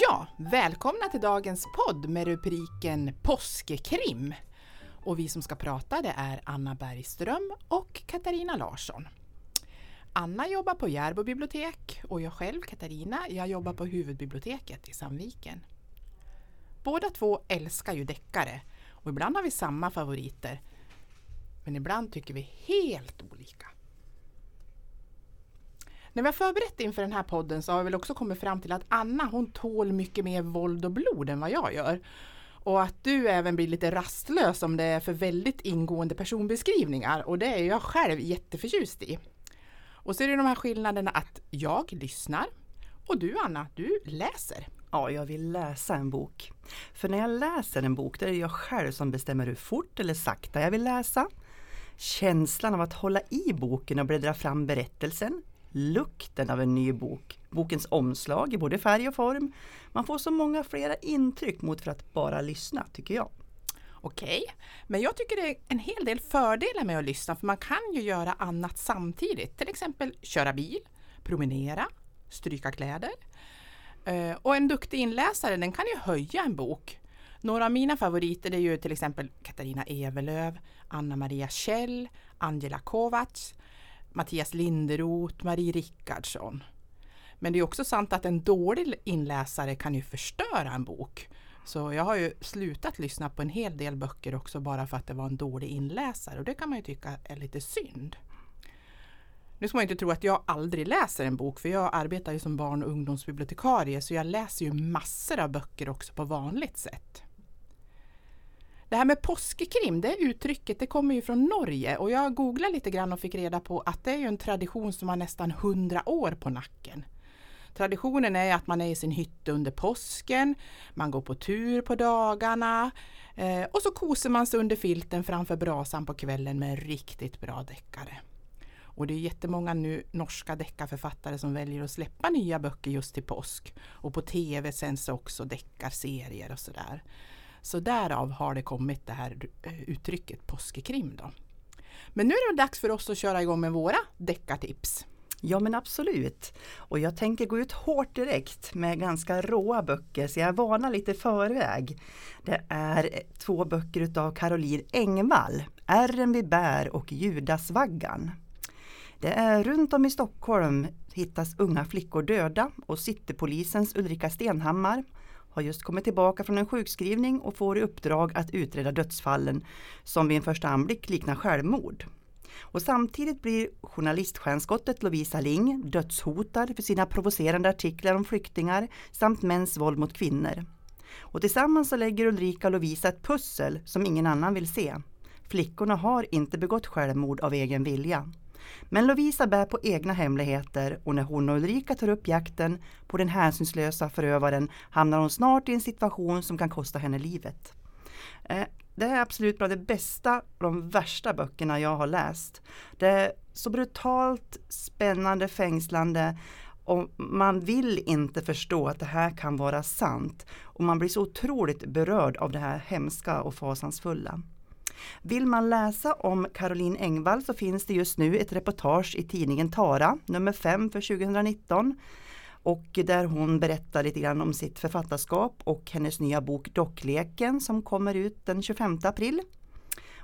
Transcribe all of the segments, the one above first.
Ja, välkomna till dagens podd med rubriken Påskekrim. Och vi som ska prata det är Anna Bergström och Katarina Larsson. Anna jobbar på Järbo bibliotek och jag själv, Katarina, jag jobbar på huvudbiblioteket i Sandviken. Båda två älskar ju deckare och ibland har vi samma favoriter. Men ibland tycker vi helt olika. När vi har förberett inför den här podden så har vi väl också kommit fram till att Anna hon tål mycket mer våld och blod än vad jag gör. Och att du även blir lite rastlös om det är för väldigt ingående personbeskrivningar och det är jag själv jätteförtjust i. Och så är det de här skillnaderna att jag lyssnar och du Anna, du läser. Ja, jag vill läsa en bok. För när jag läser en bok, då är det jag själv som bestämmer hur fort eller sakta jag vill läsa. Känslan av att hålla i boken och bläddra fram berättelsen, lukten av en ny bok, bokens omslag i både färg och form. Man får så många flera intryck mot för att bara lyssna, tycker jag. Okej, men jag tycker det är en hel del fördelar med att lyssna för man kan ju göra annat samtidigt. Till exempel köra bil, promenera, stryka kläder. Eh, och en duktig inläsare den kan ju höja en bok. Några av mina favoriter är ju till exempel Katarina Evelöv, Anna Maria Kjell, Angela Kovacs, Mattias Linderoth, Marie Rickardsson. Men det är också sant att en dålig inläsare kan ju förstöra en bok. Så jag har ju slutat lyssna på en hel del böcker också bara för att det var en dålig inläsare och det kan man ju tycka är lite synd. Nu ska man inte tro att jag aldrig läser en bok för jag arbetar ju som barn och ungdomsbibliotekarie så jag läser ju massor av böcker också på vanligt sätt. Det här med påskekrim, det uttrycket det kommer ju från Norge och jag googlade lite grann och fick reda på att det är en tradition som har nästan hundra år på nacken. Traditionen är att man är i sin hytte under påsken, man går på tur på dagarna eh, och så koser man sig under filten framför brasan på kvällen med en riktigt bra deckare. Och det är jättemånga nu norska deckarförfattare som väljer att släppa nya böcker just till påsk. Och på tv sänds också deckarserier och sådär. Så därav har det kommit det här eh, uttrycket påskekrim. Då. Men nu är det dags för oss att köra igång med våra deckartips. Ja men absolut. Och jag tänker gå ut hårt direkt med ganska råa böcker så jag varnar lite förväg. Det är eh, två böcker utav Caroline Engvall, Ärren vi bär och Judasvaggan. Det är runt om i Stockholm hittas unga flickor döda och Citypolisens Ulrika Stenhammar har just kommit tillbaka från en sjukskrivning och får i uppdrag att utreda dödsfallen som vid en första anblick liknar självmord. Och samtidigt blir journaliststjärnskottet Lovisa Ling dödshotad för sina provocerande artiklar om flyktingar samt mäns våld mot kvinnor. Och tillsammans så lägger Ulrika och Lovisa ett pussel som ingen annan vill se. Flickorna har inte begått självmord av egen vilja. Men Lovisa bär på egna hemligheter och när hon och Ulrika tar upp jakten på den hänsynslösa förövaren hamnar hon snart i en situation som kan kosta henne livet. Eh, det är absolut bland de bästa och de värsta böckerna jag har läst. Det är så brutalt spännande, fängslande och man vill inte förstå att det här kan vara sant. Och man blir så otroligt berörd av det här hemska och fasansfulla. Vill man läsa om Caroline Engvall så finns det just nu ett reportage i tidningen Tara, nummer 5 för 2019. Och där hon berättar lite grann om sitt författarskap och hennes nya bok Dockleken som kommer ut den 25 april.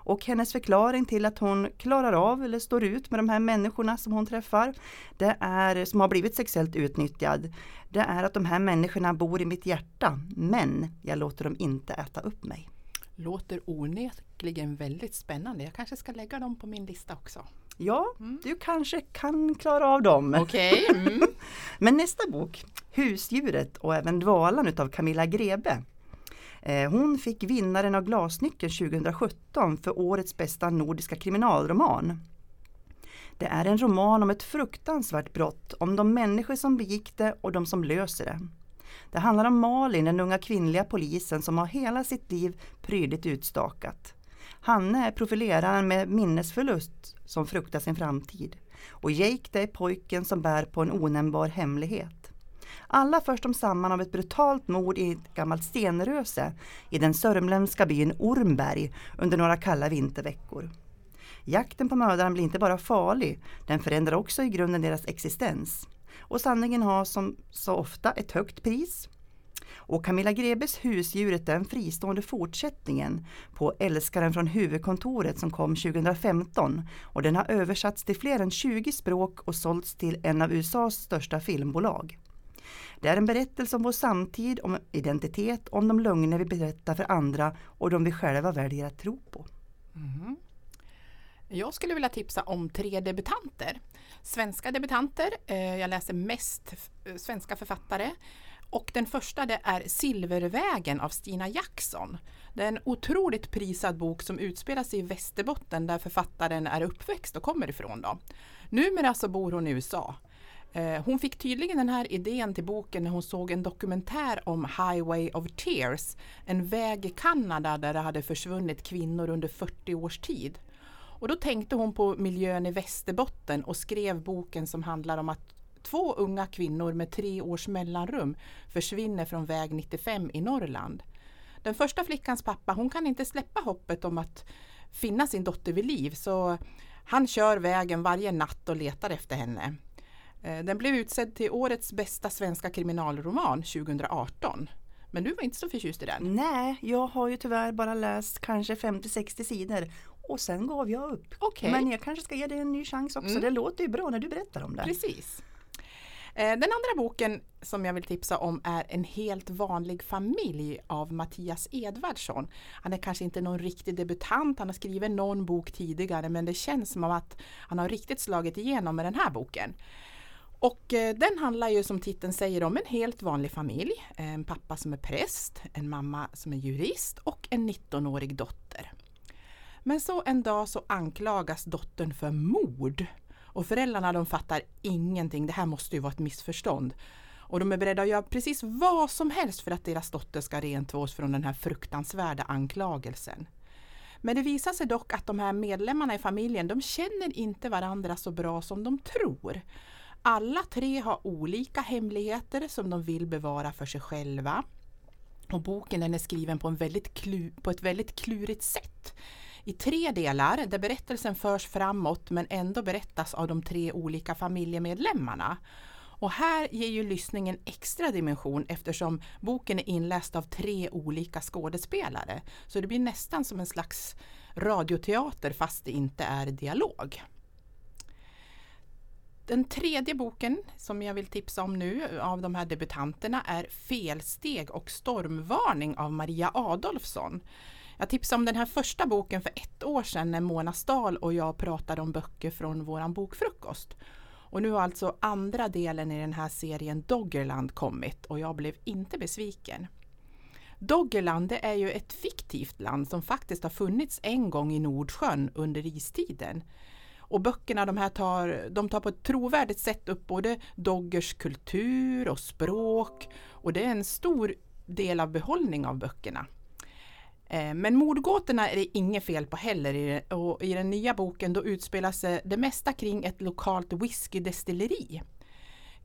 Och hennes förklaring till att hon klarar av eller står ut med de här människorna som hon träffar, det är, som har blivit sexuellt utnyttjad, det är att de här människorna bor i mitt hjärta, men jag låter dem inte äta upp mig. Låter onekligen väldigt spännande. Jag kanske ska lägga dem på min lista också. Ja, mm. du kanske kan klara av dem. Okay. Mm. Men nästa bok, Husdjuret och även Dvalan utav Camilla Grebe. Eh, hon fick vinnaren av Glasnyckeln 2017 för årets bästa nordiska kriminalroman. Det är en roman om ett fruktansvärt brott, om de människor som begick det och de som löser det. Det handlar om Malin, den unga kvinnliga polisen som har hela sitt liv prydligt utstakat. Hanne är profileraren med minnesförlust som fruktar sin framtid. Och Jake det är pojken som bär på en onämnbar hemlighet. Alla förs de samman av ett brutalt mord i ett gammalt stenröse i den sörmländska byn Ormberg under några kalla vinterveckor. Jakten på mördaren blir inte bara farlig, den förändrar också i grunden deras existens. Och sanningen har som så ofta ett högt pris. Och Camilla Grebes Husdjuret är den fristående fortsättningen på Älskaren från huvudkontoret som kom 2015 och den har översatts till fler än 20 språk och sålts till en av USAs största filmbolag. Det är en berättelse om vår samtid, om identitet, om de lögner vi berättar för andra och de vi själva väljer att tro på. Mm. Jag skulle vilja tipsa om tre debutanter. Svenska debutanter. Eh, jag läser mest eh, svenska författare. Och den första det är Silvervägen av Stina Jackson. Det är en otroligt prisad bok som utspelar sig i Västerbotten där författaren är uppväxt och kommer ifrån. Då. Numera så bor hon i USA. Eh, hon fick tydligen den här idén till boken när hon såg en dokumentär om Highway of Tears, en väg i Kanada där det hade försvunnit kvinnor under 40 års tid. Och då tänkte hon på miljön i Västerbotten och skrev boken som handlar om att två unga kvinnor med tre års mellanrum försvinner från väg 95 i Norrland. Den första flickans pappa hon kan inte släppa hoppet om att finna sin dotter vid liv så han kör vägen varje natt och letar efter henne. Eh, den blev utsedd till årets bästa svenska kriminalroman 2018. Men du var inte så förtjust i den? Nej, jag har ju tyvärr bara läst kanske 50-60 sidor och sen gav jag upp. Okay. Men jag kanske ska ge det en ny chans också. Mm. Det låter ju bra när du berättar om det. Precis. Eh, den andra boken som jag vill tipsa om är En helt vanlig familj av Mattias Edvardsson. Han är kanske inte någon riktig debutant, han har skrivit någon bok tidigare men det känns som att han har riktigt slagit igenom med den här boken. Och eh, den handlar ju som titeln säger om en helt vanlig familj. En pappa som är präst, en mamma som är jurist och en 19-årig dotter. Men så en dag så anklagas dottern för mord. Och föräldrarna de fattar ingenting, det här måste ju vara ett missförstånd. Och de är beredda att göra precis vad som helst för att deras dotter ska rentvås från den här fruktansvärda anklagelsen. Men det visar sig dock att de här medlemmarna i familjen, de känner inte varandra så bra som de tror. Alla tre har olika hemligheter som de vill bevara för sig själva. Och boken den är skriven på, en väldigt klu, på ett väldigt klurigt sätt. I tre delar där berättelsen förs framåt men ändå berättas av de tre olika familjemedlemmarna. Och här ger ju lyssningen extra dimension eftersom boken är inläst av tre olika skådespelare. Så det blir nästan som en slags radioteater fast det inte är dialog. Den tredje boken som jag vill tipsa om nu av de här debutanterna är Felsteg och stormvarning av Maria Adolfsson. Jag tipsade om den här första boken för ett år sedan när Mona Stahl och jag pratade om böcker från våran bokfrukost. Och nu har alltså andra delen i den här serien Doggerland kommit och jag blev inte besviken. Doggerland är ju ett fiktivt land som faktiskt har funnits en gång i Nordsjön under istiden. Och böckerna de här tar, de tar på ett trovärdigt sätt upp både Doggers kultur och språk och det är en stor del av behållning av böckerna. Eh, men mordgåtorna är det inget fel på heller och i den nya boken då utspelar sig det mesta kring ett lokalt whiskydestilleri.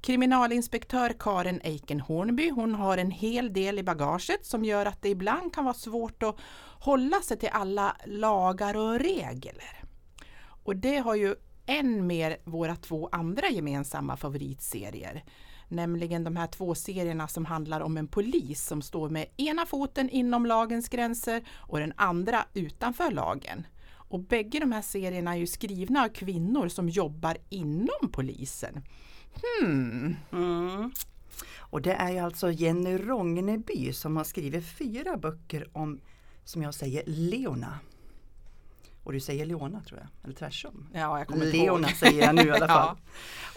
Kriminalinspektör Karin Eiken Hornby hon har en hel del i bagaget som gör att det ibland kan vara svårt att hålla sig till alla lagar och regler. Och det har ju än mer våra två andra gemensamma favoritserier. Nämligen de här två serierna som handlar om en polis som står med ena foten inom lagens gränser och den andra utanför lagen. Och bägge de här serierna är ju skrivna av kvinnor som jobbar inom polisen. Hmm. Mm. Och det är ju alltså Jenny Rogneby som har skrivit fyra böcker om, som jag säger, Leona. Och du säger Leona tror jag, eller tvärsom. Ja, jag kommer Leona ihåg. säger jag nu i alla fall.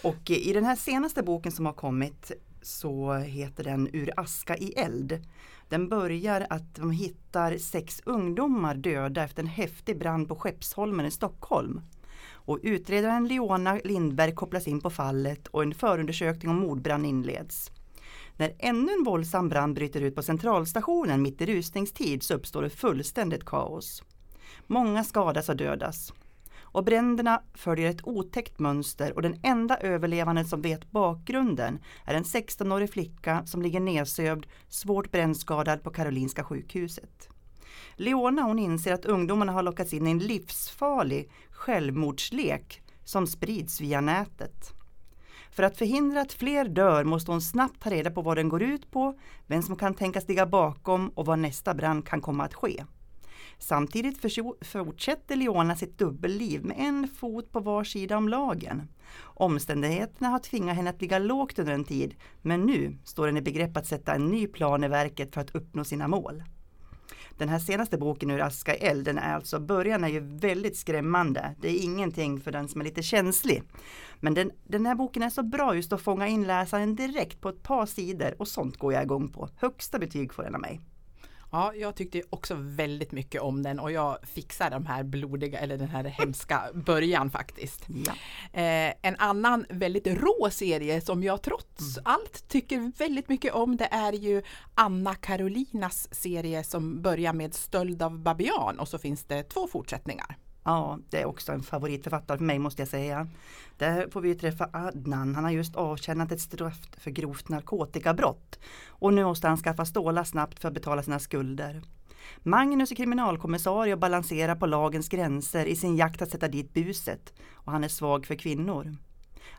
ja. Och eh, i den här senaste boken som har kommit så heter den Ur aska i eld. Den börjar att de hittar sex ungdomar döda efter en häftig brand på Skeppsholmen i Stockholm. Och utredaren Leona Lindberg kopplas in på fallet och en förundersökning om mordbrand inleds. När ännu en våldsam brand bryter ut på centralstationen mitt i rusningstid så uppstår det fullständigt kaos. Många skadas och dödas. Och bränderna följer ett otäckt mönster och den enda överlevande som vet bakgrunden är en 16-årig flicka som ligger nedsövd, svårt brännskadad på Karolinska sjukhuset. Leona hon inser att ungdomarna har lockats in i en livsfarlig självmordslek som sprids via nätet. För att förhindra att fler dör måste hon snabbt ta reda på vad den går ut på, vem som kan tänkas ligga bakom och var nästa brand kan komma att ske. Samtidigt fortsätter Leona sitt dubbelliv med en fot på var sida om lagen. Omständigheterna har tvingat henne att ligga lågt under en tid, men nu står hon i begrepp att sätta en ny plan i verket för att uppnå sina mål. Den här senaste boken ur Aska eld, den är alltså, början är ju väldigt skrämmande. Det är ingenting för den som är lite känslig. Men den, den här boken är så bra just att fånga in läsaren direkt på ett par sidor och sånt går jag igång på. Högsta betyg får den av mig. Ja, jag tyckte också väldigt mycket om den och jag fixar de här blodiga eller den här hemska början faktiskt. Ja. Eh, en annan väldigt rå serie som jag trots mm. allt tycker väldigt mycket om det är ju Anna Karolinas serie som börjar med Stöld av babian och så finns det två fortsättningar. Ja, det är också en favoritförfattare för mig måste jag säga. Där får vi träffa Adnan. Han har just avtjänat ett straff för grovt narkotikabrott. Och nu måste han skaffa stålar snabbt för att betala sina skulder. Magnus är kriminalkommissarie och balanserar på lagens gränser i sin jakt att sätta dit buset. Och han är svag för kvinnor.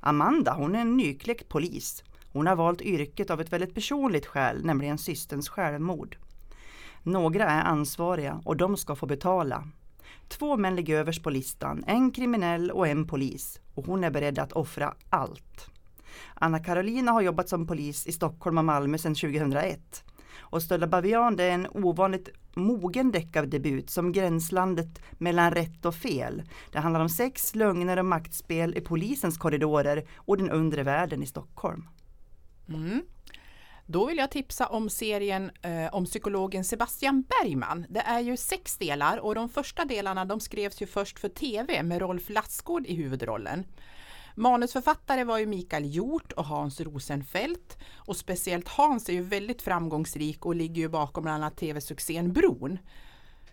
Amanda, hon är en nykläckt polis. Hon har valt yrket av ett väldigt personligt skäl, nämligen systerns självmord. Några är ansvariga och de ska få betala. Två män ligger överst på listan, en kriminell och en polis. Och hon är beredd att offra allt. Anna Karolina har jobbat som polis i Stockholm och Malmö sedan 2001. Och Stölla Bavian det är en ovanligt mogen deckardebut som gränslandet mellan rätt och fel. Det handlar om sex, lögner och maktspel i polisens korridorer och den undre världen i Stockholm. Mm. Då vill jag tipsa om serien eh, om psykologen Sebastian Bergman. Det är ju sex delar och de första delarna de skrevs ju först för TV med Rolf Lassgård i huvudrollen. Manusförfattare var ju Mikael Hjort och Hans Rosenfeldt och speciellt Hans är ju väldigt framgångsrik och ligger ju bakom bland annat tv-succén Bron.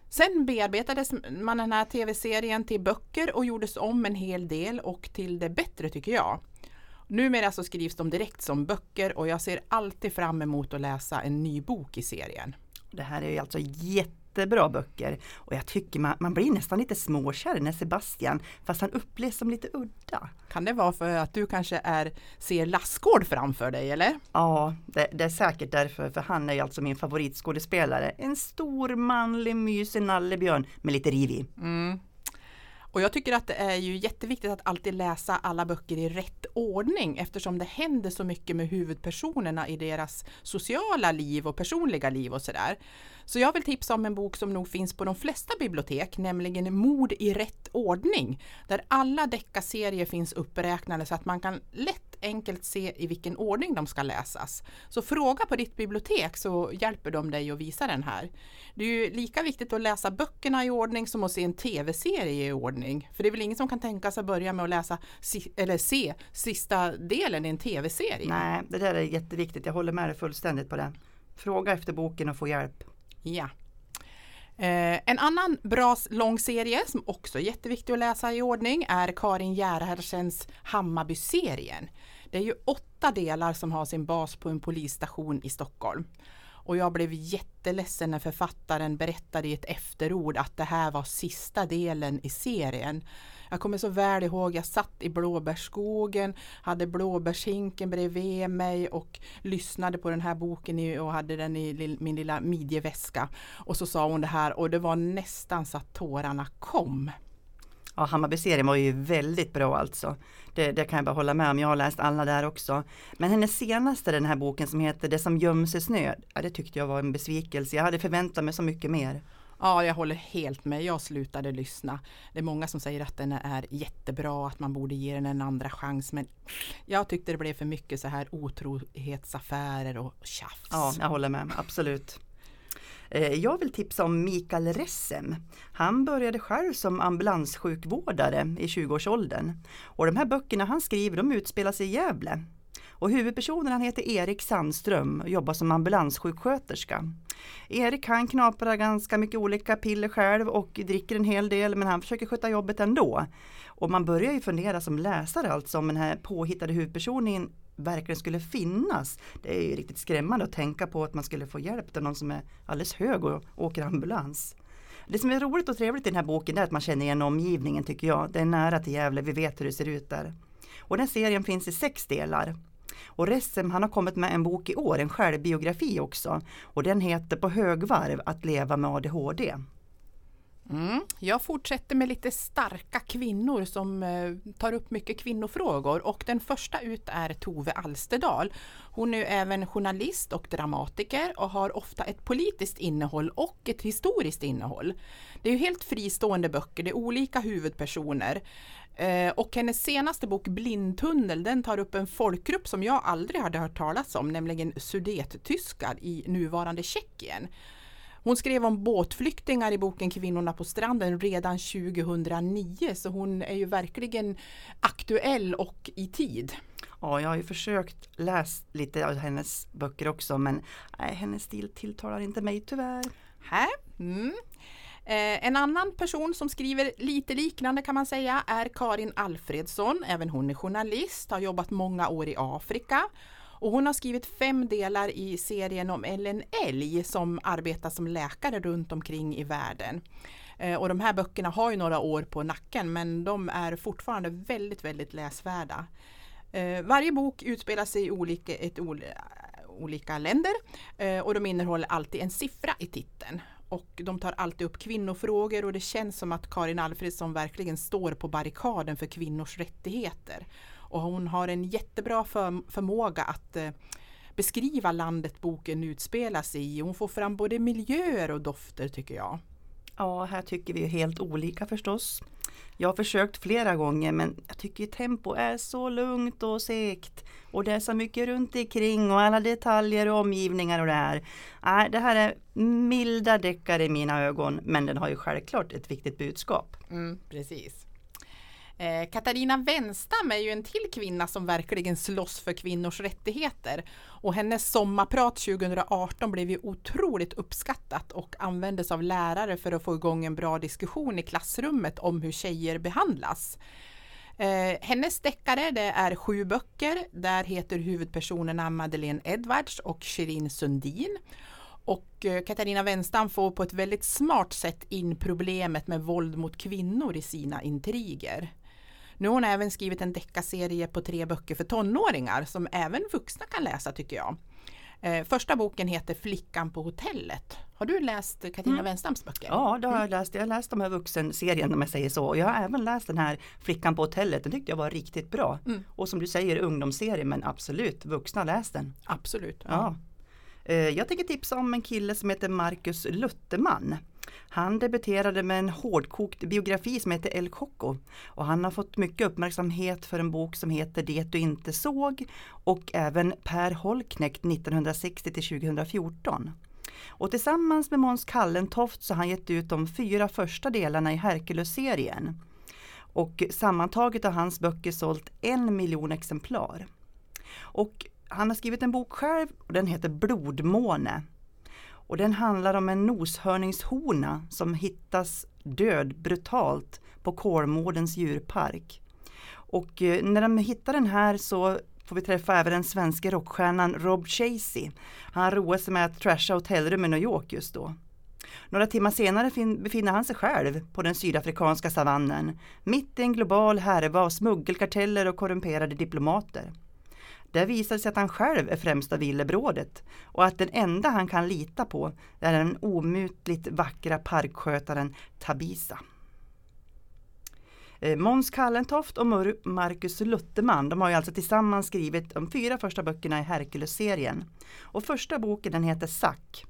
Sen bearbetades man den här tv-serien till böcker och gjordes om en hel del och till det bättre tycker jag. Numera så skrivs de direkt som böcker och jag ser alltid fram emot att läsa en ny bok i serien. Det här är ju alltså jättebra böcker och jag tycker man, man blir nästan lite småkär när Sebastian, fast han upplevs som lite udda. Kan det vara för att du kanske är, ser Lassgård framför dig eller? Ja, det, det är säkert därför, för han är ju alltså min favoritskådespelare. En stor manlig mysig nallebjörn med lite riv i. Mm. Och jag tycker att det är ju jätteviktigt att alltid läsa alla böcker i rätt ordning eftersom det händer så mycket med huvudpersonerna i deras sociala liv och personliga liv och sådär. Så jag vill tipsa om en bok som nog finns på de flesta bibliotek, nämligen Mord i rätt ordning, där alla deckarserier finns uppräknade så att man kan lätt enkelt se i vilken ordning de ska läsas. Så fråga på ditt bibliotek så hjälper de dig att visa den här. Det är ju lika viktigt att läsa böckerna i ordning som att se en tv-serie i ordning. För det är väl ingen som kan tänka sig att börja med att läsa eller se sista delen i en tv-serie? Nej, det där är jätteviktigt. Jag håller med dig fullständigt på det. Fråga efter boken och få hjälp. Ja. Eh, en annan bra lång serie som också är jätteviktig att läsa i ordning är Karin Gerhardsens Hammarby-serien. Det är ju åtta delar som har sin bas på en polisstation i Stockholm. Och jag blev jätteledsen när författaren berättade i ett efterord att det här var sista delen i serien. Jag kommer så väl ihåg, jag satt i blåbärsskogen, hade blåbärshinken bredvid mig och lyssnade på den här boken och hade den i min lilla midjeväska. Och så sa hon det här och det var nästan så att tårarna kom. Ja, Hammarby-serien var ju väldigt bra alltså. Det, det, kan jag bara hålla med om, jag har läst alla där också. Men hennes senaste, den här boken som heter Det som göms i snö, ja, det tyckte jag var en besvikelse. Jag hade förväntat mig så mycket mer. Ja, jag håller helt med. Jag slutade lyssna. Det är många som säger att den är jättebra, att man borde ge den en andra chans. Men jag tyckte det blev för mycket så här otrohetsaffärer och tjafs. Ja, jag håller med. Absolut. Eh, jag vill tipsa om Mikael Ressem. Han började själv som ambulanssjukvårdare i 20-årsåldern. Och de här böckerna han skriver de utspelar sig i Gävle. Och huvudpersonen han heter Erik Sandström och jobbar som ambulanssjuksköterska. Erik han knaprar ganska mycket olika piller själv och dricker en hel del men han försöker sköta jobbet ändå. Och man börjar ju fundera som läsare alltså om den här påhittade huvudpersonen verkligen skulle finnas. Det är ju riktigt skrämmande att tänka på att man skulle få hjälp av någon som är alldeles hög och åker ambulans. Det som är roligt och trevligt i den här boken är att man känner igen omgivningen tycker jag. Det är nära till Gävle, vi vet hur det ser ut där. Och den serien finns i sex delar. Och Ressem han har kommit med en bok i år, en självbiografi också. Och den heter På högvarv att leva med ADHD. Mm. Jag fortsätter med lite starka kvinnor som eh, tar upp mycket kvinnofrågor och den första ut är Tove Alsterdal. Hon är även journalist och dramatiker och har ofta ett politiskt innehåll och ett historiskt innehåll. Det är ju helt fristående böcker, det är olika huvudpersoner. Eh, och hennes senaste bok Blindtunnel den tar upp en folkgrupp som jag aldrig hade hört talas om, nämligen sudettyskar i nuvarande Tjeckien. Hon skrev om båtflyktingar i boken Kvinnorna på stranden redan 2009 så hon är ju verkligen aktuell och i tid. Ja, jag har ju försökt läsa lite av hennes böcker också men nej, hennes stil tilltalar inte mig tyvärr. Här. Mm. Eh, en annan person som skriver lite liknande kan man säga är Karin Alfredsson. Även hon är journalist, har jobbat många år i Afrika och hon har skrivit fem delar i serien om Ellen Elg som arbetar som läkare runt omkring i världen. Eh, och de här böckerna har ju några år på nacken men de är fortfarande väldigt, väldigt läsvärda. Eh, varje bok utspelar sig i olika, ett, olika länder eh, och de innehåller alltid en siffra i titeln. Och de tar alltid upp kvinnofrågor och det känns som att Karin Alfredsson verkligen står på barrikaden för kvinnors rättigheter. Och hon har en jättebra för, förmåga att eh, beskriva landet boken utspelas i. Hon får fram både miljöer och dofter tycker jag. Ja, här tycker vi helt olika förstås. Jag har försökt flera gånger men jag tycker tempo är så lugnt och segt. Och det är så mycket runt omkring och alla detaljer och omgivningar och det här. Nej, det här är milda deckare i mina ögon men den har ju självklart ett viktigt budskap. Mm, precis. Eh, Katarina Wenstam är ju en till kvinna som verkligen slåss för kvinnors rättigheter. Och hennes sommarprat 2018 blev ju otroligt uppskattat och användes av lärare för att få igång en bra diskussion i klassrummet om hur tjejer behandlas. Eh, hennes deckare det är sju böcker. Där heter huvudpersonerna Madeleine Edwards och Shirin Sundin. Och eh, Katarina Wenstam får på ett väldigt smart sätt in problemet med våld mot kvinnor i sina intriger. Nu har hon även skrivit en deckarserie på tre böcker för tonåringar som även vuxna kan läsa tycker jag. Eh, första boken heter Flickan på hotellet. Har du läst Katarina mm. Wenstams böcker? Ja, det har jag mm. läst. Jag har läst de här vuxenserien om jag säger så. Jag har även läst den här Flickan på hotellet. Den tyckte jag var riktigt bra. Mm. Och som du säger ungdomsserie men absolut, vuxna läs den. Absolut. Ja. ja. Eh, jag tänker tipsa om en kille som heter Marcus Lutterman. Han debuterade med en hårdkokt biografi som heter El Coco och han har fått mycket uppmärksamhet för en bok som heter Det du inte såg och även Per Holknekt 1960 till 2014. Och tillsammans med Måns Kallentoft så har han gett ut de fyra första delarna i Hercules-serien. Och sammantaget har hans böcker sålt en miljon exemplar. Och han har skrivit en bok själv och den heter Blodmåne. Och den handlar om en noshörningshona som hittas död brutalt på Kolmårdens djurpark. Och eh, när de hittar den här så får vi träffa även den svenska rockstjärnan Rob Chasey. Han roar sig med att trasha hotellrum i New York just då. Några timmar senare befinner han sig själv på den sydafrikanska savannen, mitt i en global härva av smuggelkarteller och korrumperade diplomater. Där visar det sig att han själv är främsta villebrådet och att den enda han kan lita på är den omutligt vackra parkskötaren Tabisa. Eh, Måns Kallentoft och Marcus Lutterman de har ju alltså tillsammans skrivit de fyra första böckerna i Herkules-serien. Och första boken den heter Sack.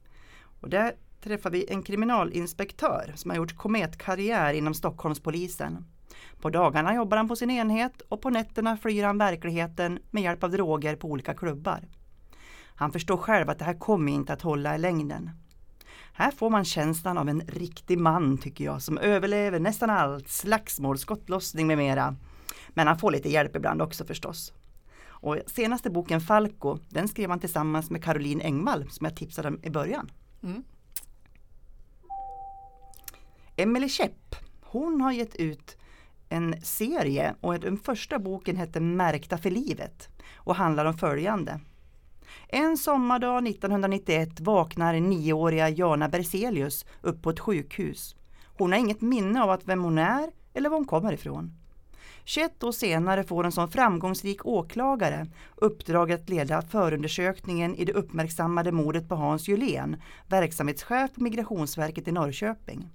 Och där träffar vi en kriminalinspektör som har gjort kometkarriär inom Stockholmspolisen. På dagarna jobbar han på sin enhet och på nätterna flyr han verkligheten med hjälp av droger på olika klubbar. Han förstår själv att det här kommer inte att hålla i längden. Här får man känslan av en riktig man tycker jag som överlever nästan allt, slagsmål, skottlossning med mera. Men han får lite hjälp ibland också förstås. Och senaste boken Falco, den skrev han tillsammans med Caroline Engvall som jag tipsade om i början. Mm. Emelie Schepp, hon har gett ut en serie och den första boken hette Märkta för livet och handlar om följande. En sommardag 1991 vaknar nioåriga Jana Berzelius upp på ett sjukhus. Hon har inget minne av att vem hon är eller var hon kommer ifrån. 21 år senare får hon som framgångsrik åklagare uppdraget att leda förundersökningen i det uppmärksammade mordet på Hans Julén, verksamhetschef på Migrationsverket i Norrköping.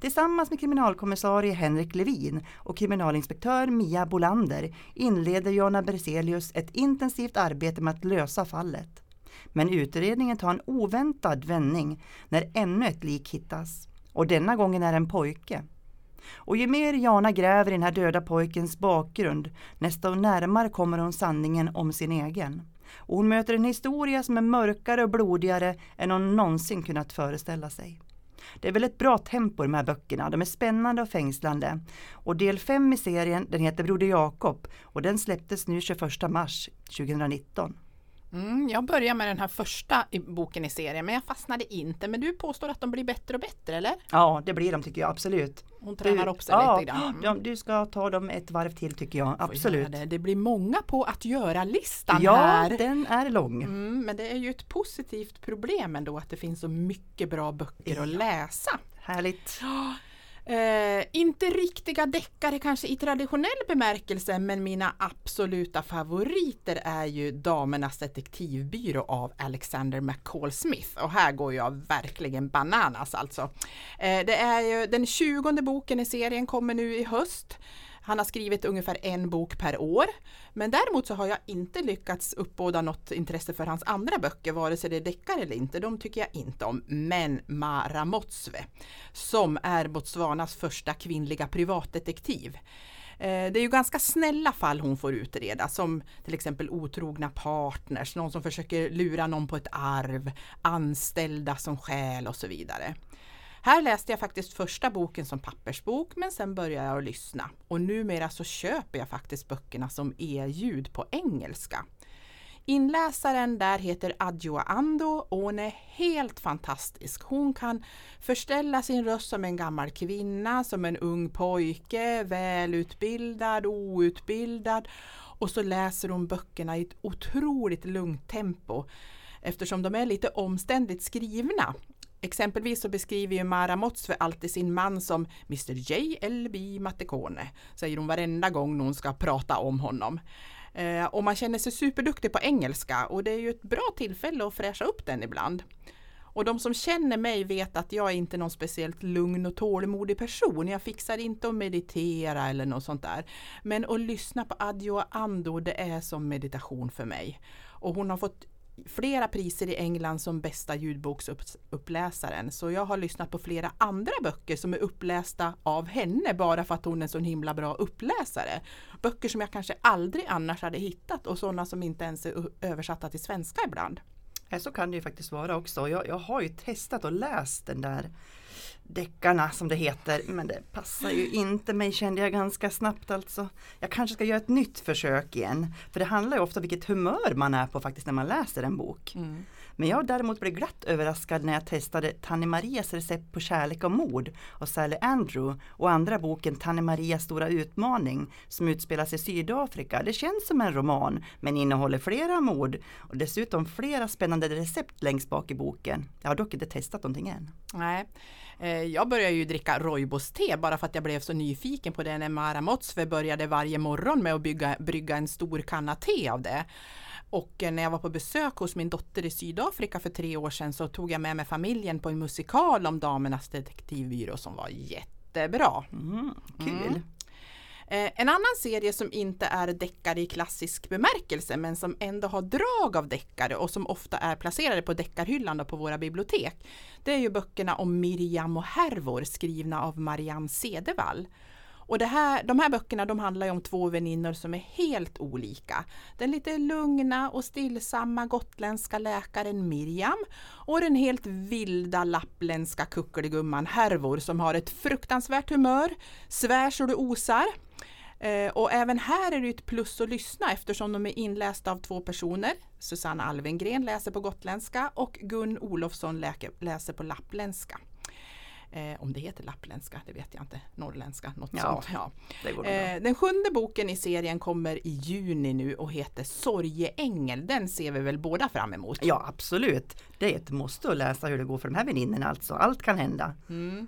Tillsammans med kriminalkommissarie Henrik Levin och kriminalinspektör Mia Bolander inleder Jana Berzelius ett intensivt arbete med att lösa fallet. Men utredningen tar en oväntad vändning när ännu ett lik hittas. Och denna gången är det en pojke. Och ju mer Jana gräver i den här döda pojkens bakgrund, desto närmare kommer hon sanningen om sin egen. Och hon möter en historia som är mörkare och blodigare än hon någonsin kunnat föreställa sig. Det är väldigt bra tempo i de här böckerna, de är spännande och fängslande. Och del 5 i serien, den heter Broder Jakob och den släpptes nu 21 mars 2019. Mm, jag börjar med den här första boken i serien men jag fastnade inte. Men du påstår att de blir bättre och bättre eller? Ja det blir de tycker jag absolut. Hon tränar du, upp sig ja, lite grann. Mm. Du ska ta dem ett varv till tycker jag, absolut. Det. det. blir många på att göra-listan ja, här. Ja, den är lång. Mm, men det är ju ett positivt problem ändå att det finns så mycket bra böcker ja. att läsa. Härligt. Eh, inte riktiga deckare kanske i traditionell bemärkelse men mina absoluta favoriter är ju Damernas detektivbyrå av Alexander McCall Smith och här går jag verkligen bananas alltså. Eh, det är ju den tjugonde boken i serien kommer nu i höst. Han har skrivit ungefär en bok per år. Men däremot så har jag inte lyckats uppbåda något intresse för hans andra böcker, vare sig det är deckare eller inte. De tycker jag inte om. Men Mara Motsve, som är Botswanas första kvinnliga privatdetektiv. Eh, det är ju ganska snälla fall hon får utreda som till exempel otrogna partners, någon som försöker lura någon på ett arv, anställda som skäl och så vidare. Här läste jag faktiskt första boken som pappersbok men sen började jag att lyssna. Och numera så köper jag faktiskt böckerna som e-ljud på engelska. Inläsaren där heter Adjoa Ando och hon är helt fantastisk. Hon kan förställa sin röst som en gammal kvinna, som en ung pojke, välutbildad, outbildad. Och så läser hon böckerna i ett otroligt lugnt tempo eftersom de är lite omständigt skrivna. Exempelvis så beskriver ju Mara Motsve alltid sin man som Mr J.L.B. Mattekone, säger hon varenda gång hon ska prata om honom. Eh, och man känner sig superduktig på engelska och det är ju ett bra tillfälle att fräscha upp den ibland. Och de som känner mig vet att jag är inte någon speciellt lugn och tålmodig person. Jag fixar inte att meditera eller något sånt där. Men att lyssna på Adjo Ando, det är som meditation för mig. Och hon har fått flera priser i England som bästa ljudboksuppläsaren. Så jag har lyssnat på flera andra böcker som är upplästa av henne bara för att hon är en så himla bra uppläsare. Böcker som jag kanske aldrig annars hade hittat och sådana som inte ens är översatta till svenska ibland. Så kan det ju faktiskt vara också. Jag, jag har ju testat och läst den där deckarna som det heter. Men det passar ju inte mig kände jag ganska snabbt alltså. Jag kanske ska göra ett nytt försök igen. För det handlar ju ofta om vilket humör man är på faktiskt när man läser en bok. Mm. Men jag däremot blev glatt överraskad när jag testade Tanne Marias recept på kärlek och mord av Sally Andrew och andra boken Tanne Marias stora utmaning som utspelas i Sydafrika. Det känns som en roman men innehåller flera mord och dessutom flera spännande recept längst bak i boken. Jag har dock inte testat någonting än. Nej. Eh, jag började ju dricka rooibos-te bara för att jag blev så nyfiken på det när Mara Motsve började varje morgon med att bygga, brygga en stor kanna te av det. Och eh, när jag var på besök hos min dotter i Sydafrika för tre år sedan så tog jag med mig familjen på en musikal om Damernas detektivbyrå som var jättebra. Mm, kul! Mm. Eh, en annan serie som inte är deckare i klassisk bemärkelse men som ändå har drag av deckare och som ofta är placerade på deckarhyllan på våra bibliotek. Det är ju böckerna om Miriam och Hervor skrivna av Marianne Cedervall. Och det här, de här böckerna de handlar ju om två väninnor som är helt olika. Den lite lugna och stillsamma gotländska läkaren Miriam och den helt vilda lappländska kuckeligumman Hervor som har ett fruktansvärt humör, svär så det osar. Eh, och även här är det ett plus att lyssna eftersom de är inlästa av två personer. Susanna Alvengren läser på gotländska och Gun Olofsson läser på lappländska. Eh, om det heter lappländska, det vet jag inte. Norrländska, något ja, sånt. Ja. Eh, den sjunde boken i serien kommer i juni nu och heter Sorgeängel. Den ser vi väl båda fram emot? Ja absolut. Det är ett måste att läsa hur det går för de här väninnorna alltså. Allt kan hända. Mm.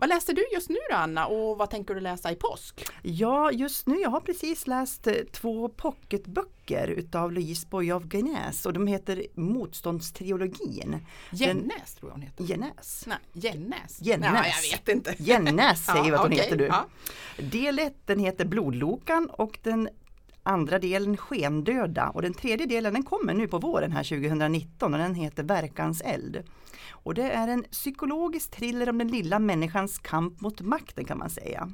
Vad läser du just nu då Anna och vad tänker du läsa i påsk? Ja, just nu, jag har precis läst eh, två pocketböcker utav Louise Boye av Genäs och de heter Motståndstriologin. Jennäs tror jag hon heter. Genäs. Nej, Jennäs. Jennäs. Nej, jag vet inte. Jennäs säger vi att hon okej, heter du. Ja. Del 1 den heter Blodlokan och den andra delen Skendöda och den tredje delen den kommer nu på våren här 2019 och den heter Verkans eld. Och det är en psykologisk thriller om den lilla människans kamp mot makten kan man säga.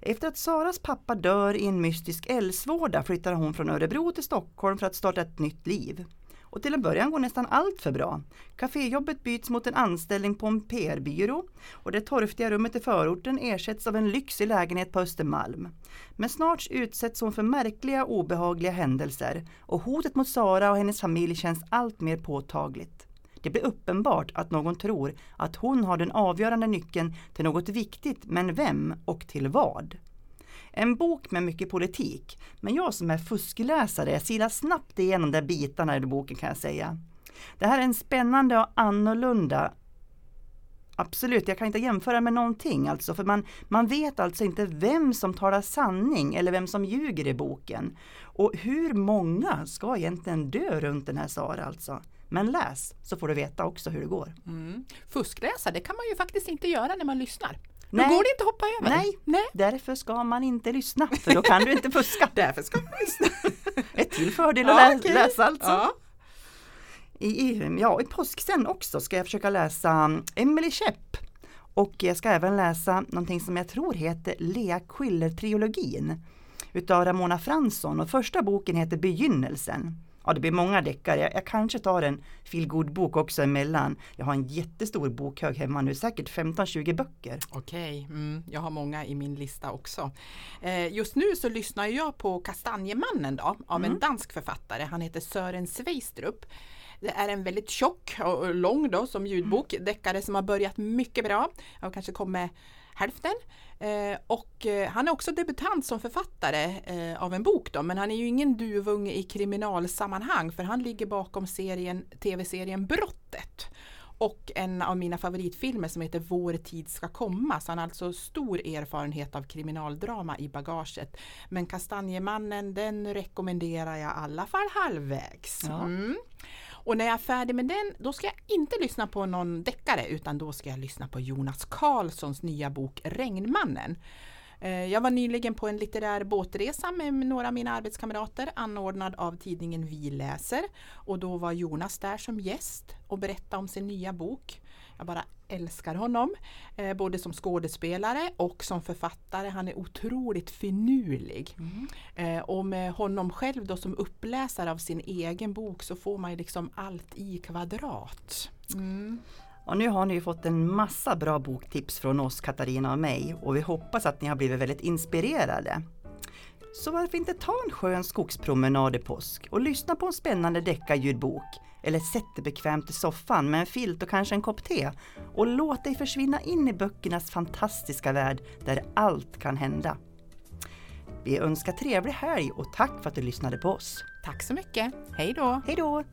Efter att Saras pappa dör i en mystisk eldsvåda flyttar hon från Örebro till Stockholm för att starta ett nytt liv. Och till en början går nästan allt för bra. Caféjobbet byts mot en anställning på en PR-byrå och det torftiga rummet i förorten ersätts av en lyxig lägenhet på Östermalm. Men snart utsätts hon för märkliga obehagliga händelser och hotet mot Sara och hennes familj känns allt mer påtagligt. Det blir uppenbart att någon tror att hon har den avgörande nyckeln till något viktigt, men vem och till vad? En bok med mycket politik, men jag som är fuskläsare jag silar snabbt igenom de bitarna i boken kan jag säga. Det här är en spännande och annorlunda Absolut, jag kan inte jämföra med någonting alltså, för man, man vet alltså inte vem som talar sanning eller vem som ljuger i boken. Och hur många ska egentligen dö runt den här Sara alltså? Men läs så får du veta också hur det går. Mm. Fuskläsa, det kan man ju faktiskt inte göra när man lyssnar. Då Nej. går det inte att hoppa över. Nej. Nej. Därför ska man inte lyssna, för då kan du inte fuska. Därför ska man lyssna. Ett till fördel att Ja, lä- okej. läsa alltså. Ja. I, i, ja, i påsk sen också ska jag försöka läsa um, Emily Schepp. Och jag ska även läsa någonting som jag tror heter Lea Quiller-trilogin utav Ramona Fransson och första boken heter Begynnelsen. Ja, det blir många deckare. Jag, jag kanske tar en feelgood-bok också emellan. Jag har en jättestor bokhög hemma nu, säkert 15-20 böcker. Okej, mm, jag har många i min lista också. Eh, just nu så lyssnar jag på Kastanjemannen då, av en dansk författare. Han heter Sören Sveistrup. Det är en väldigt tjock och lång då som ljudbok, deckare som har börjat mycket bra. Jag kanske kommer hälften. Eh, och eh, han är också debutant som författare eh, av en bok då, men han är ju ingen duvunge i kriminalsammanhang för han ligger bakom serien, tv-serien Brottet och en av mina favoritfilmer som heter Vår tid ska komma. Så han har alltså stor erfarenhet av kriminaldrama i bagaget. Men Kastanjemannen den rekommenderar jag i alla fall halvvägs. Ja. Mm. Och när jag är färdig med den, då ska jag inte lyssna på någon deckare utan då ska jag lyssna på Jonas Karlssons nya bok Regnmannen. Eh, jag var nyligen på en litterär båtresa med några av mina arbetskamrater anordnad av tidningen Vi läser och då var Jonas där som gäst och berättade om sin nya bok. Jag bara älskar honom, eh, både som skådespelare och som författare. Han är otroligt finurlig. Eh, och med honom själv då som uppläsare av sin egen bok så får man ju liksom allt i kvadrat. Mm. Och nu har ni ju fått en massa bra boktips från oss, Katarina och mig, och vi hoppas att ni har blivit väldigt inspirerade. Så varför inte ta en skön skogspromenad i påsk och lyssna på en spännande deckarljudbok eller sätt dig bekvämt i soffan med en filt och kanske en kopp te och låt dig försvinna in i böckernas fantastiska värld där allt kan hända. Vi önskar trevlig helg och tack för att du lyssnade på oss. Tack så mycket. Hej då! Hej då!